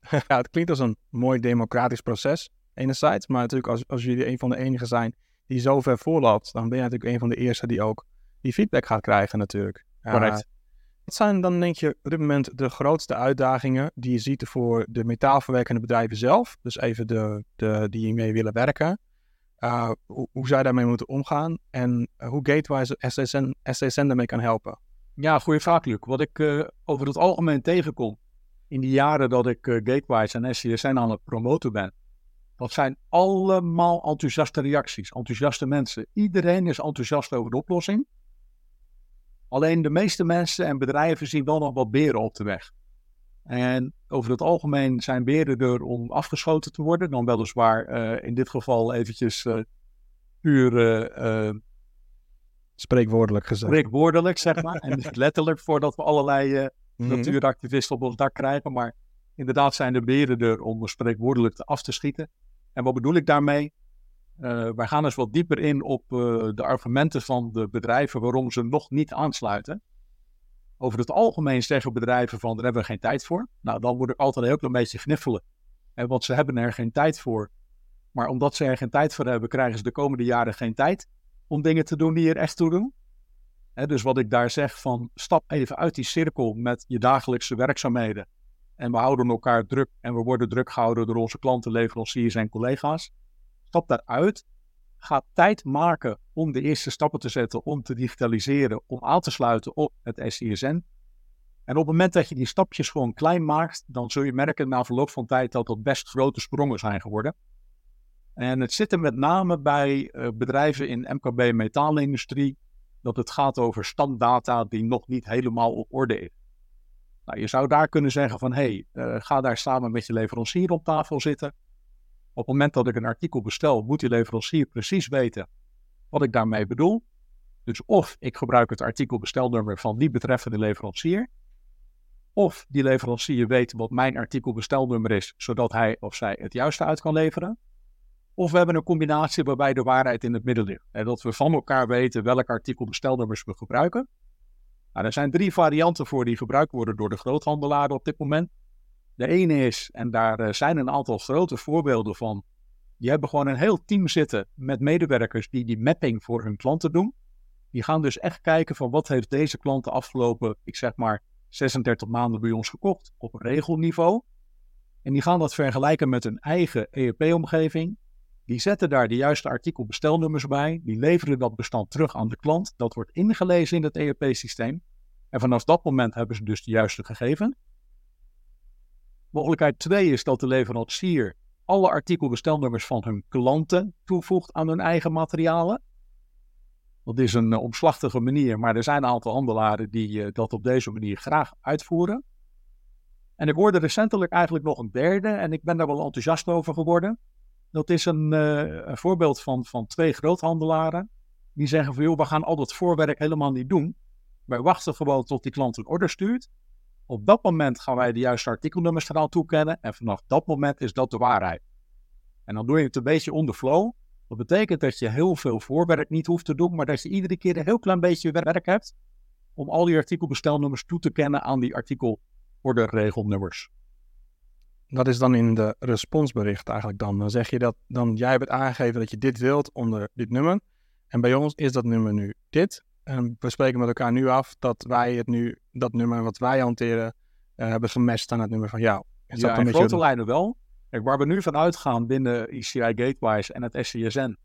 Ja, het klinkt als een mooi democratisch proces, enerzijds, maar natuurlijk als, als jullie een van de enigen zijn die zo ver voorloopt, dan ben je natuurlijk een van de eerste die ook die feedback gaat krijgen natuurlijk. Correct. wat zijn dan denk je op dit moment de grootste uitdagingen die je ziet voor de metaalverwerkende bedrijven zelf, dus even de, de die mee willen werken, uh, hoe, hoe zij daarmee moeten omgaan en hoe Gatewise SSN, SSN daarmee kan helpen. Ja, goede vraag, Luc. Wat ik uh, over het algemeen tegenkom in die jaren dat ik Gatewise en SCSN aan het promoten ben, dat zijn allemaal enthousiaste reacties, enthousiaste mensen. Iedereen is enthousiast over de oplossing. Alleen de meeste mensen en bedrijven zien wel nog wat beren op de weg. En over het algemeen zijn beren er om afgeschoten te worden. Dan weliswaar uh, in dit geval eventjes uh, puur uh, Spreekwoordelijk gezegd. Spreekwoordelijk, zeg maar. en niet letterlijk voordat we allerlei Mhm. natuuractivisten op ons dak krijgen. Maar inderdaad zijn de beren er om spreekwoordelijk te af te schieten. En wat bedoel ik daarmee? Uh, wij gaan eens wat dieper in op uh, de argumenten van de bedrijven waarom ze nog niet aansluiten. Over het algemeen zeggen bedrijven van daar hebben we geen tijd voor. Nou, dan word ik altijd een heel klein beetje gniffelen. En want ze hebben er geen tijd voor. Maar omdat ze er geen tijd voor hebben, krijgen ze de komende jaren geen tijd om dingen te doen die er echt toe doen. Dus wat ik daar zeg van stap even uit die cirkel met je dagelijkse werkzaamheden. En we houden elkaar druk en we worden druk gehouden door onze klanten, leveranciers en collega's. Stap daaruit. Ga tijd maken om de eerste stappen te zetten, om te digitaliseren, om aan te sluiten op het SISN. En op het moment dat je die stapjes gewoon klein maakt, dan zul je merken na verloop van tijd dat dat best grote sprongen zijn geworden. En het zit er met name bij uh, bedrijven in MKB metaalindustrie, dat het gaat over standdata die nog niet helemaal op orde is. Nou, je zou daar kunnen zeggen van, hey, uh, ga daar samen met je leverancier op tafel zitten. Op het moment dat ik een artikel bestel, moet die leverancier precies weten wat ik daarmee bedoel. Dus of ik gebruik het artikelbestelnummer van die betreffende leverancier, of die leverancier weet wat mijn artikelbestelnummer is, zodat hij of zij het juiste uit kan leveren. Of we hebben een combinatie waarbij de waarheid in het midden ligt. En dat we van elkaar weten welk artikelbestelnummers we gebruiken. Nou, er zijn drie varianten voor die gebruikt worden door de groothandelaren op dit moment. De ene is, en daar uh, zijn een aantal grote voorbeelden van, die hebben gewoon een heel team zitten met medewerkers die die mapping voor hun klanten doen. Die gaan dus echt kijken van wat heeft deze klant de afgelopen, ik zeg maar, 36 maanden bij ons gekocht op regelniveau. En die gaan dat vergelijken met hun eigen ERP-omgeving. Die zetten daar de juiste artikelbestelnummers bij. Die leveren dat bestand terug aan de klant. Dat wordt ingelezen in het ERP-systeem. En vanaf dat moment hebben ze dus de juiste gegevens. Mogelijkheid 2 is dat de leverancier alle artikelbestelnummers van hun klanten toevoegt aan hun eigen materialen. Dat is een uh, omslachtige manier, maar er zijn een aantal handelaren die uh, dat op deze manier graag uitvoeren. En ik hoorde recentelijk eigenlijk nog een derde en ik ben daar wel enthousiast over geworden. Dat is een, uh, een voorbeeld van, van twee groothandelaren. Die zeggen van joh, we gaan al dat voorwerk helemaal niet doen. Wij wachten gewoon tot die klant een order stuurt. Op dat moment gaan wij de juiste artikelnummers eraan toekennen. En vanaf dat moment is dat de waarheid. En dan doe je het een beetje on the flow. Dat betekent dat je heel veel voorwerk niet hoeft te doen. Maar dat je iedere keer een heel klein beetje werk hebt. Om al die artikelbestelnummers toe te kennen aan die artikelorderregelnummers. Dat is dan in de responsbericht eigenlijk dan. Dan zeg je dat dan jij hebt aangegeven dat je dit wilt onder dit nummer. En bij ons is dat nummer nu dit. En we spreken met elkaar nu af dat wij het nu, dat nummer wat wij hanteren, uh, hebben gemest aan het nummer van jou. Is ja, in grote lijnen wel. Kijk, waar we nu van uitgaan binnen ECI Gatewise en het SCSN,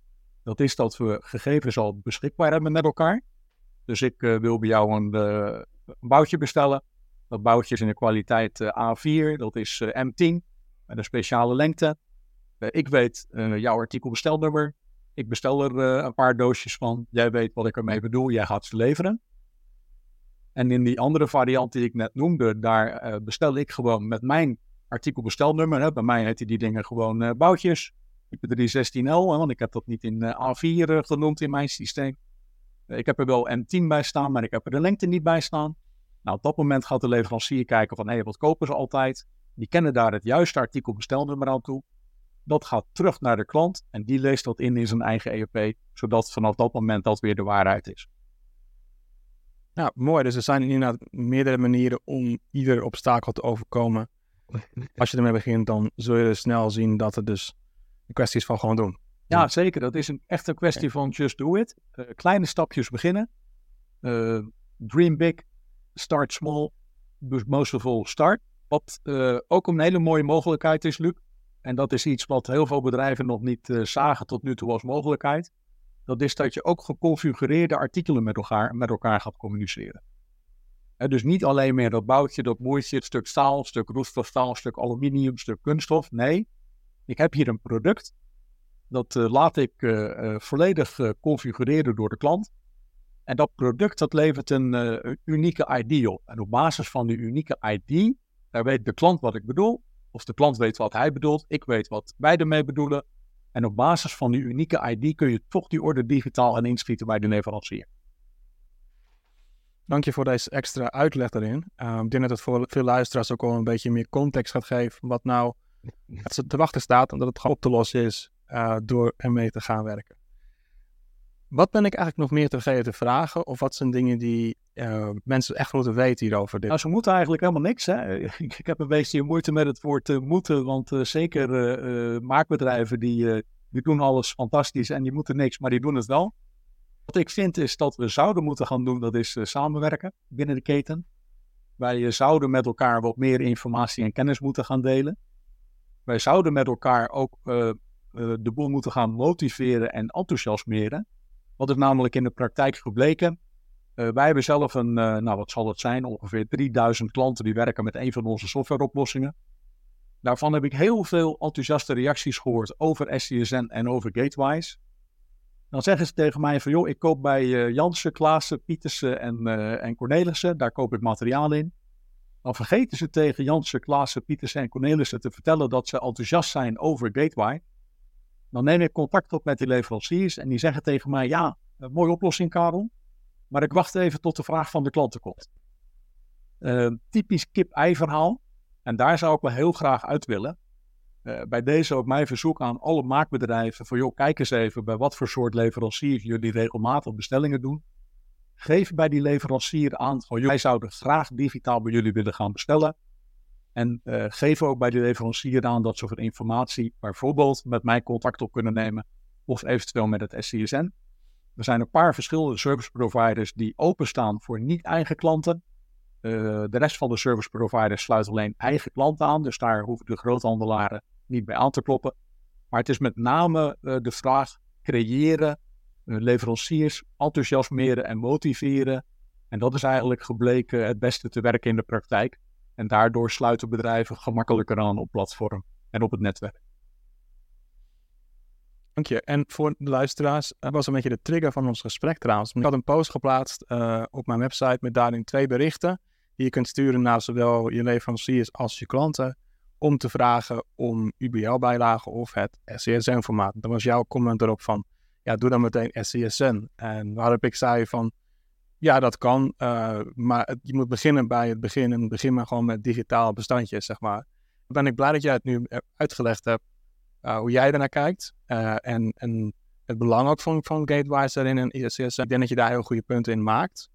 dat is dat we gegevens al beschikbaar hebben met elkaar. Dus ik uh, wil bij jou een, uh, een, boutje bestellen. Dat boutje is in de kwaliteit A4, dat is M10 met een speciale lengte. ik weet jouw artikelbestelnummer, ik bestel er een paar doosjes van. Jij weet wat ik ermee bedoel. Jij gaat ze leveren. En in die andere variant die ik net noemde, daar bestel ik gewoon met mijn artikelbestelnummer. Hè. Bij mij heten die dingen gewoon uh, boutjes. Type 316L, want ik heb dat niet in A4 genoemd in mijn systeem. ik heb er wel M10 bij staan, maar ik heb er de lengte niet bij staan. Nou, op dat moment gaat de leverancier kijken van, hé, hey, wat kopen ze altijd? Die kennen daar het juiste artikelbestelnummer aan toe. Dat gaat terug naar de klant en die leest dat in in zijn eigen ERP, zodat vanaf dat moment dat weer de waarheid is. Nou, mooi. Dus er zijn inderdaad meerdere manieren om ieder obstakel te overkomen. Als je ermee begint, dan zul je snel zien dat het dus een kwestie is van gewoon doen. Ja, zeker. Dat is een, echt een kwestie van just do it. Uh, kleine stapjes beginnen. Uh, dream big, start small, dus most of all start. Wat uh, ook een hele mooie mogelijkheid is, Luc. En dat is iets wat heel veel bedrijven nog niet uh, zagen tot nu toe als mogelijkheid. Dat is dat je ook geconfigureerde artikelen met elkaar, met elkaar gaat communiceren. Dus niet alleen meer dat boutje, dat moertje, het stuk staal, het stuk roeststofstaal, stuk aluminium, stuk kunststof. Nee, ik heb hier een product. Dat uh, laat ik volledig configureren door de klant. En dat product dat levert een unieke ID op. En op basis van die unieke ID, daar weet de klant wat ik bedoel. Of de klant weet wat hij bedoelt, ik weet wat wij ermee bedoelen. En op basis van die unieke ID kun je toch die order digitaal en inschieten bij de leverancier. Dank je voor deze extra uitleg erin. Uh, ik denk dat het voor veel luisteraars ook al een beetje meer context gaat geven. Wat nou te wachten staat en dat het gewoon op te lossen is uh, door ermee te gaan werken. Wat ben ik eigenlijk nog meer te vergeten te vragen? Of wat zijn dingen die uh, mensen echt moeten weten hierover? Dit? Nou, ze moeten eigenlijk helemaal niks. Hè? Ik, heb een beetje moeite met het woord uh, moeten. Want uh, zeker maakbedrijven die, die doen alles fantastisch en die moeten niks, maar die doen het wel. Wat ik vind is dat we zouden moeten gaan doen, dat is samenwerken binnen de keten. Wij zouden met elkaar wat meer informatie en kennis moeten gaan delen. Wij zouden met elkaar ook de boel moeten gaan motiveren en enthousiasmeren. Wat is namelijk in de praktijk gebleken? Uh, wij hebben zelf een, uh, nou wat zal het zijn, ongeveer 3000 klanten die werken met een van onze softwareoplossingen. Daarvan heb ik heel veel enthousiaste reacties gehoord over SCSN en over Gatewise. Dan zeggen ze tegen mij van, joh, ik koop bij uh, Jansen, Klaassen, Pietersen en, en Cornelissen, daar koop ik materiaal in. Dan vergeten ze tegen Jansen, Klaassen, Pietersen en Cornelissen te vertellen dat ze enthousiast zijn over Gateway. Dan neem ik contact op met die leveranciers en die zeggen tegen mij: Ja, een mooie oplossing, Karel. Maar ik wacht even tot de vraag van de klanten komt. Uh, typisch kip-ei verhaal. En daar zou ik wel heel graag uit willen. Uh, bij deze ook mijn verzoek aan alle maakbedrijven: van joh, kijk eens even bij wat voor soort leverancier jullie regelmatig bestellingen doen. Geef bij die leverancier aan: van, joh, wij zouden graag digitaal bij jullie willen gaan bestellen. En uh, ook bij de leverancier aan dat ze voor informatie bijvoorbeeld met mij contact op kunnen nemen of eventueel met het SCSN. Er zijn een paar verschillende service providers die openstaan voor niet-eigen klanten. Uh, de rest van de service providers sluit alleen eigen klanten aan, dus daar hoeven de groothandelaren niet bij aan te kloppen. Maar het is met name uh, de vraag creëren, leveranciers enthousiasmeren en motiveren. En dat is eigenlijk gebleken het beste te werken in de praktijk. En daardoor sluiten bedrijven gemakkelijker aan op platform en op het netwerk. Dank je. En voor de luisteraars, dat was een beetje de trigger van ons gesprek trouwens. Ik had een post geplaatst uh, op mijn website met daarin twee berichten die je kunt sturen naar zowel je leveranciers als je klanten om te vragen om UBL-bijlagen of het SCSN-formaat. Dan was jouw comment erop van, ja, doe dan meteen SCSN. En waarop ik zei van, ja, dat kan. Uh, maar je moet beginnen bij het begin. En begin maar gewoon met digitaal bestandjes, zeg maar. Dan ben ik blij dat jij het nu uitgelegd hebt. Uh, hoe jij ernaar kijkt. En, en het belang ook van, van Gatewise daarin en ISS. Ik denk dat je daar heel goede punten in maakt.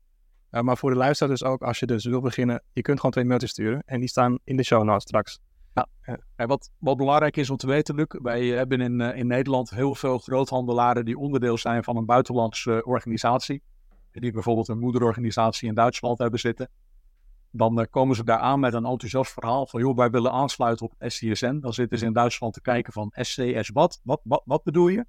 maar voor de luisteraar dus ook, als je dus wil beginnen, je kunt gewoon twee mailtjes sturen. En die staan in de show notes straks. Ja. wat, wat belangrijk is om te weten, Luc, wij hebben in, in Nederland heel veel groothandelaren die onderdeel zijn van een buitenlandse organisatie die bijvoorbeeld een moederorganisatie in Duitsland hebben zitten, dan uh, komen ze daar aan met een enthousiast verhaal van, joh, wij willen aansluiten op SCSN. Dan zitten ze in Duitsland te kijken van SCS wat? Wat, wat, wat bedoel je?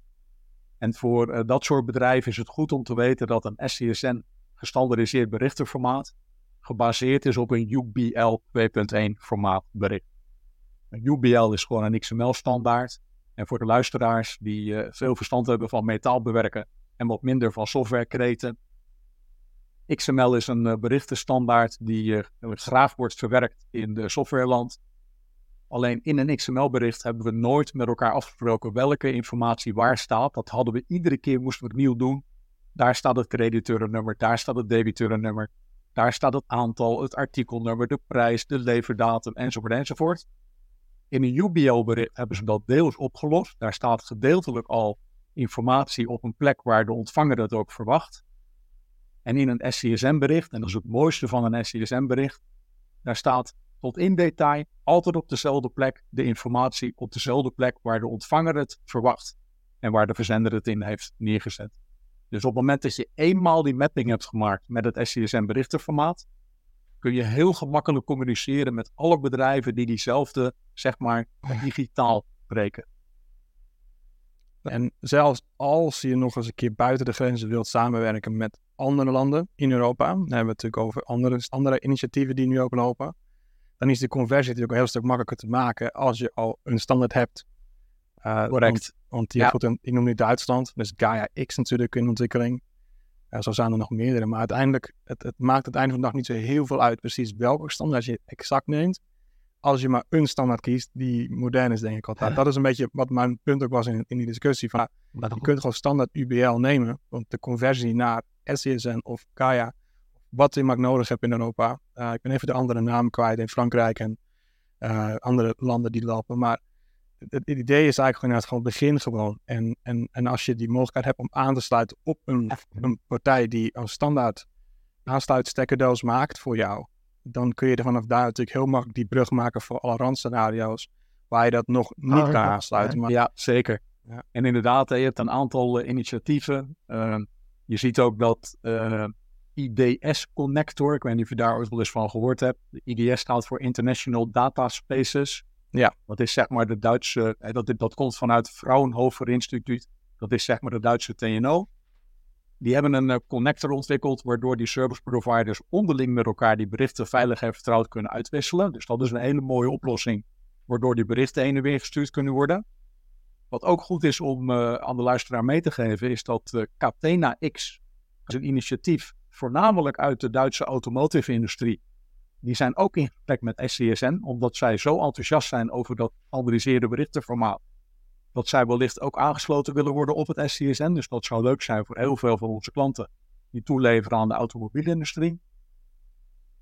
En voor uh, dat soort bedrijven is het goed om te weten dat een SCSN gestandardiseerd berichtenformaat gebaseerd is op een UBL 2.1 formaat bericht. Een UBL is gewoon een XML standaard. En voor de luisteraars die uh, veel verstand hebben van metaalbewerken en wat minder van softwarekreten, XML is een uh, berichtenstandaard die uh, graag wordt verwerkt in de softwareland. Alleen in een XML-bericht hebben we nooit met elkaar afgesproken welke informatie waar staat. Dat hadden we iedere keer, moesten we het nieuw doen. Daar staat het crediteurennummer, daar staat het debiteurennummer, daar staat het aantal, het artikelnummer, de prijs, de leverdatum enzovoort enzovoort. In een UBL-bericht hebben ze dat deels opgelost. Daar staat gedeeltelijk al informatie op een plek waar de ontvanger dat ook verwacht. En in een SCSM-bericht, en dat is het mooiste van een SCSM-bericht, daar staat tot in detail altijd op dezelfde plek de informatie op dezelfde plek waar de ontvanger het verwacht en waar de verzender het in heeft neergezet. Dus op het moment dat je eenmaal die mapping hebt gemaakt met het SCSM-berichtenformaat, kun je heel gemakkelijk communiceren met alle bedrijven die diezelfde, zeg maar, digitaal breken. En zelfs als je nog eens een keer buiten de grenzen wilt samenwerken met andere landen in Europa, dan hebben we het natuurlijk over andere, andere initiatieven die nu ook lopen, dan is de conversie natuurlijk een heel stuk makkelijker te maken als je al een standaard hebt. Uh, Correct. Want, je ja. een, ik noem nu Duitsland, dus Gaia X natuurlijk in ontwikkeling. Uh, zo zijn er nog meerdere, maar uiteindelijk, het, het maakt het einde van de dag niet zo heel veel uit precies welke standaard je exact neemt als je maar een standaard kiest die modern is, denk ik altijd. Dat is een beetje wat mijn punt ook was in, in die discussie. Van, je kunt gewoon standaard UBL nemen, want de conversie naar SCSN of Kaya, wat je maar nodig hebt in Europa. Uh, ik ben even de andere naam kwijt in Frankrijk en uh, andere landen die lopen. Maar het, het, idee is eigenlijk gewoon, gewoon begin gewoon. En, en, en als je die mogelijkheid hebt om aan te sluiten op een, een partij die een standaard aansluitstekkerdoos maakt voor jou, dan kun je er vanaf daar natuurlijk heel makkelijk die brug maken voor alle randscenario's waar je dat nog niet kan aansluiten. Maar... Ja, zeker. Ja. En inderdaad, je hebt een aantal uh, initiatieven. Uh, je ziet ook dat uh, IDS Connector, ik weet niet of je daar ooit wel eens van gehoord hebt. De IDS staat voor International Data Spaces. Ja. Dat is zeg maar de Duitse, dat, dat komt vanuit Fraunhofer Instituut. Dat is zeg maar de Duitse TNO. Die hebben een connector ontwikkeld waardoor die service providers onderling met elkaar die berichten veilig en vertrouwd kunnen uitwisselen. Dus dat is een hele mooie oplossing, waardoor die berichten heen en weer gestuurd kunnen worden. Wat ook goed is om uh, aan de luisteraar mee te geven, is dat uh, Catena X is een initiatief voornamelijk uit de Duitse automotive-industrie. Die zijn ook in gesprek met SCSN, omdat zij zo enthousiast zijn over dat standaardiseerde berichtenformaat. Dat zij wellicht ook aangesloten willen worden op het SCSN. Dus dat zou leuk zijn voor heel veel van onze klanten die toeleveren aan de automobielindustrie.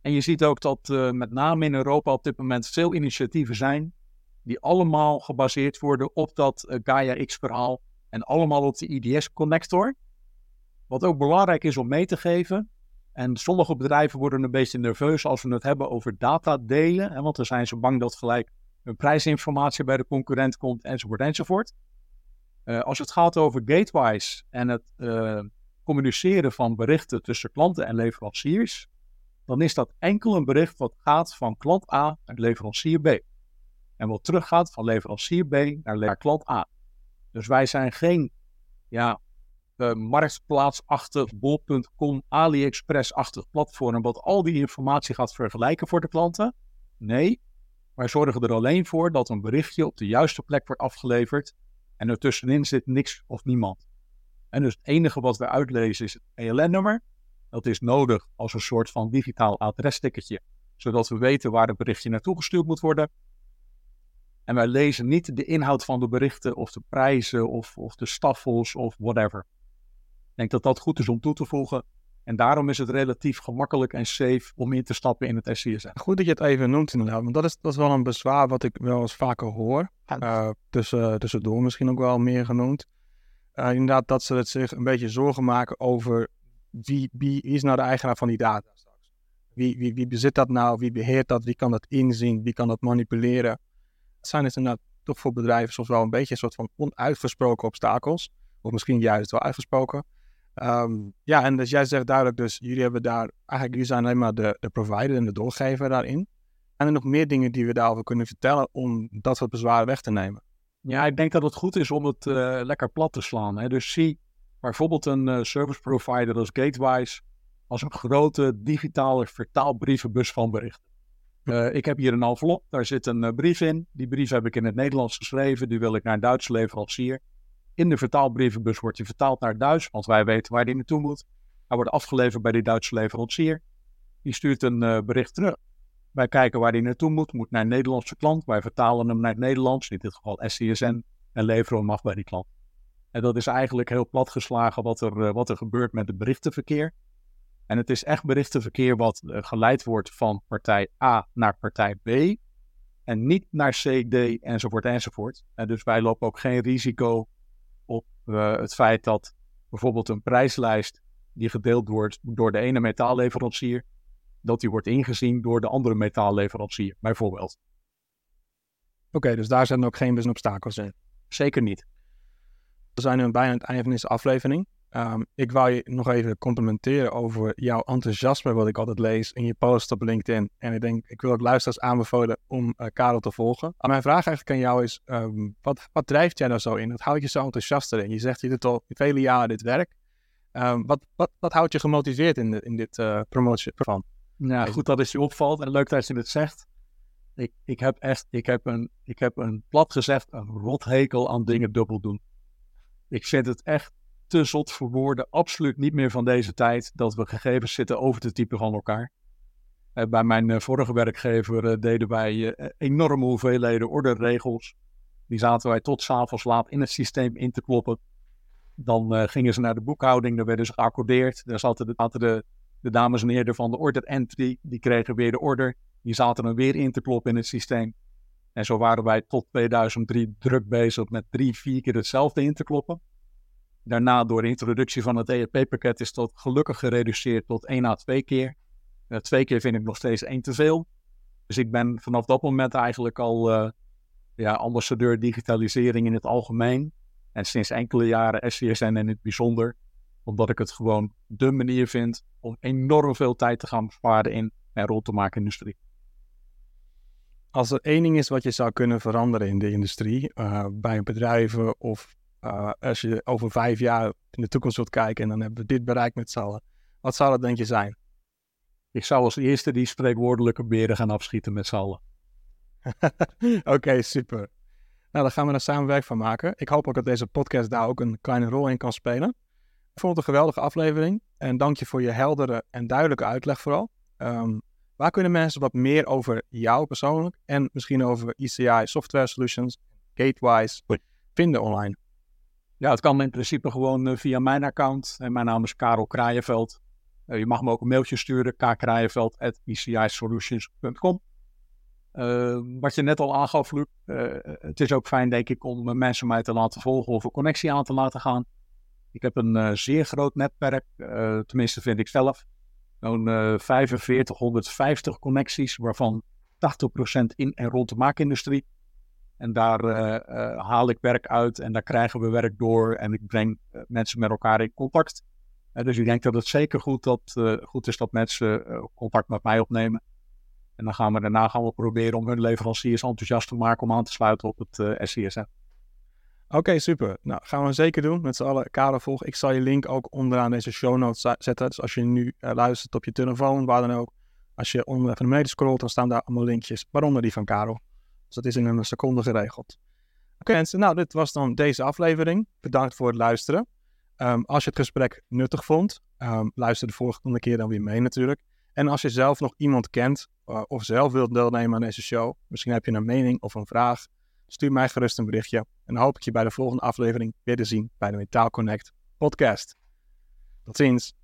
En je ziet ook dat uh, met name in Europa op dit moment veel initiatieven zijn die allemaal gebaseerd worden op dat uh, Gaia X verhaal en allemaal op de IDS connector. Wat ook belangrijk is om mee te geven. En sommige bedrijven worden een beetje nerveus als we het hebben over data delen. Hè, want dan zijn ze bang dat gelijk hun prijsinformatie bij de concurrent komt enzovoort enzovoort. Uh, als het gaat over gateways en het uh, communiceren van berichten tussen klanten en leveranciers, dan is dat enkel een bericht wat gaat van klant A naar leverancier B. En wat teruggaat van leverancier B naar klant A. Dus wij zijn geen ja, uh, marktplaatsachtig, bol.com, AliExpress-achtig platform wat al die informatie gaat vergelijken voor de klanten. Nee, wij zorgen er alleen voor dat een berichtje op de juiste plek wordt afgeleverd en ertussenin zit niks of niemand. En dus het enige wat we uitlezen is het ELN-nummer. Dat is nodig als een soort van digitaal adresticketje, zodat we weten waar het berichtje naartoe gestuurd moet worden. En wij lezen niet de inhoud van de berichten of de prijzen of, of de staffels of whatever. Ik denk dat dat goed is om toe te voegen. En daarom is het relatief gemakkelijk en safe om in te stappen in het SCSM. Goed dat je het even noemt inderdaad, want dat is, dat is wel een bezwaar wat ik wel eens vaker hoor. Uh, tussen, tussendoor misschien ook wel meer genoemd. Uh, inderdaad dat ze het zich een beetje zorgen maken over wie, wie is nou de eigenaar van die data straks. Wie, wie, wie bezit dat nou, wie beheert dat, wie kan dat inzien, wie kan dat manipuleren zijn het inderdaad toch voor bedrijven soms wel een beetje een soort van onuitgesproken obstakels. Of misschien juist wel uitgesproken. Um, ja, en dus jij zegt duidelijk dus, jullie hebben daar, eigenlijk jullie zijn alleen maar de, de provider en de doorgever daarin. En er nog meer dingen die we daarover kunnen vertellen om dat soort bezwaren weg te nemen? Ja, ik denk dat het goed is om het uh, lekker plat te slaan. Hè? Dus zie bijvoorbeeld een uh, service provider als Gatewise als een grote digitale vertaalbrievenbus van berichten. Uh, ik heb hier een envelop, daar zit een brief in. Die brief heb ik in het Nederlands geschreven, die wil ik naar een Duitse leverancier. In de vertaalbrievenbus wordt die vertaald naar Duits, want wij weten waar die naartoe moet. Hij wordt afgeleverd bij die Duitse leverancier. Die stuurt een uh, bericht terug. Wij kijken waar die naartoe moet, moet naar een Nederlandse klant. Wij vertalen hem naar het Nederlands, in dit geval SCSN, en leveren hem af bij die klant. En dat is eigenlijk heel platgeslagen wat er, wat er gebeurt met het berichtenverkeer. En het is echt berichtenverkeer wat uh, geleid wordt van partij A naar partij B. En niet naar C, D enzovoort enzovoort. En dus wij lopen ook geen risico uh, het feit dat bijvoorbeeld een prijslijst die gedeeld wordt door de ene metaalleverancier, dat die wordt ingezien door de andere metaalleverancier, bijvoorbeeld. Oké, okay, dus daar zijn ook geen obstakels in? Zeker niet. We zijn nu bijna aan het einde van deze aflevering. Um, ik wou je nog even complimenteren over jouw enthousiasme, wat ik altijd lees in je post op LinkedIn. En ik denk, ik wil ook luisteraars aanbevolen om uh, Karel te volgen. Maar mijn vraag eigenlijk aan jou is, um, wat, wat drijft jij nou zo in? Wat houdt je zo enthousiast erin? Je zegt, je doet al vele jaren dit werk. Um, wat, wat, wat houdt je gemotiveerd in, de, in dit uh, promotie van? Ja, goed dat het je opvalt en leuk dat je het zegt. Ik, ik heb echt, ik heb een, ik heb een plat gezegd, een rothekel aan dingen dubbel doen. Ik vind het echt te zot voor woorden, absoluut niet meer van deze tijd, dat we gegevens zitten over te typen van elkaar. Uh, bij mijn uh, vorige werkgever uh, deden wij enorme hoeveelheden orderregels. Die zaten wij tot s'avonds laat in het systeem in te kloppen. Dan gingen ze naar de boekhouding, dan werden ze geaccordeerd. Daar zaten de, de dames en heren van de order entry, die kregen weer de order. Die zaten er weer in te kloppen in het systeem. En zo waren wij tot 2003 druk bezig met drie, vier keer hetzelfde in te kloppen. Daarna, door de introductie van het ERP-pakket, is dat gelukkig gereduceerd tot één à twee keer. Uh, twee keer vind ik nog steeds één te veel. Dus ik ben vanaf dat moment eigenlijk al uh, ja, ambassadeur digitalisering in het algemeen. En sinds enkele jaren SCSN in het bijzonder. Omdat ik het gewoon de manier vind om enorm veel tijd te gaan besparen in en rond te maken industrie. Als er één ding is wat je zou kunnen veranderen in de industrie, uh, bij bedrijven of uh, als je over vijf jaar in de toekomst wilt kijken en dan hebben we dit bereikt met z'n allen, wat zou dat denk je zijn? Ik zou als eerste die spreekwoordelijke beren gaan afschieten met z'n allen. Oké, okay, super. Nou, daar gaan we er samen werk van maken. Ik hoop ook dat deze podcast daar ook een kleine rol in kan spelen. Ik vond het een geweldige aflevering en dank je voor je heldere en duidelijke uitleg vooral. Um, waar kunnen mensen wat meer over jou persoonlijk en misschien over ECI Software Solutions, Gatewise, vinden online? Ja, het kan in principe gewoon uh, via mijn account. En mijn naam is Karel Kraaienveld. Uh, je mag me ook een mailtje sturen, kkraaienveld.ecisolutions.com. Uh, wat je net al aangaf, Luc, het is ook fijn, denk ik, om mensen mij te laten volgen of een connectie aan te laten gaan. Ik heb een zeer groot netwerk, tenminste vind ik zelf. Zo'n 4550 connecties, waarvan 80% in en rond de maakindustrie. En daar uh, uh, haal ik werk uit en daar krijgen we werk door en ik breng uh, mensen met elkaar in contact. dus ik denk dat het zeker goed, dat, goed is dat mensen contact met mij opnemen. En dan gaan we daarna gaan we proberen om hun leveranciers enthousiast te maken om aan te sluiten op het SCSN. Oké, okay, super. Nou, gaan we zeker doen. Met z'n allen kader volgen. Ik zal je link ook onderaan deze show notes zetten. Dus als je nu luistert op je telefoon, waar dan ook. Als je onder even beneden scrolt, dan staan daar allemaal linkjes. Waaronder die van Karel. Dus dat is in een seconde geregeld. Oké mensen, nou dit was dan deze aflevering. Bedankt voor het luisteren. Um, als je het gesprek nuttig vond, um, luister de volgende keer dan weer mee natuurlijk. En als je zelf nog iemand kent uh, of zelf wilt deelnemen aan deze show, misschien heb je een mening of een vraag, stuur mij gerust een berichtje. En dan hoop ik je bij de volgende aflevering weer te zien bij de Metaal Connect podcast. Tot ziens.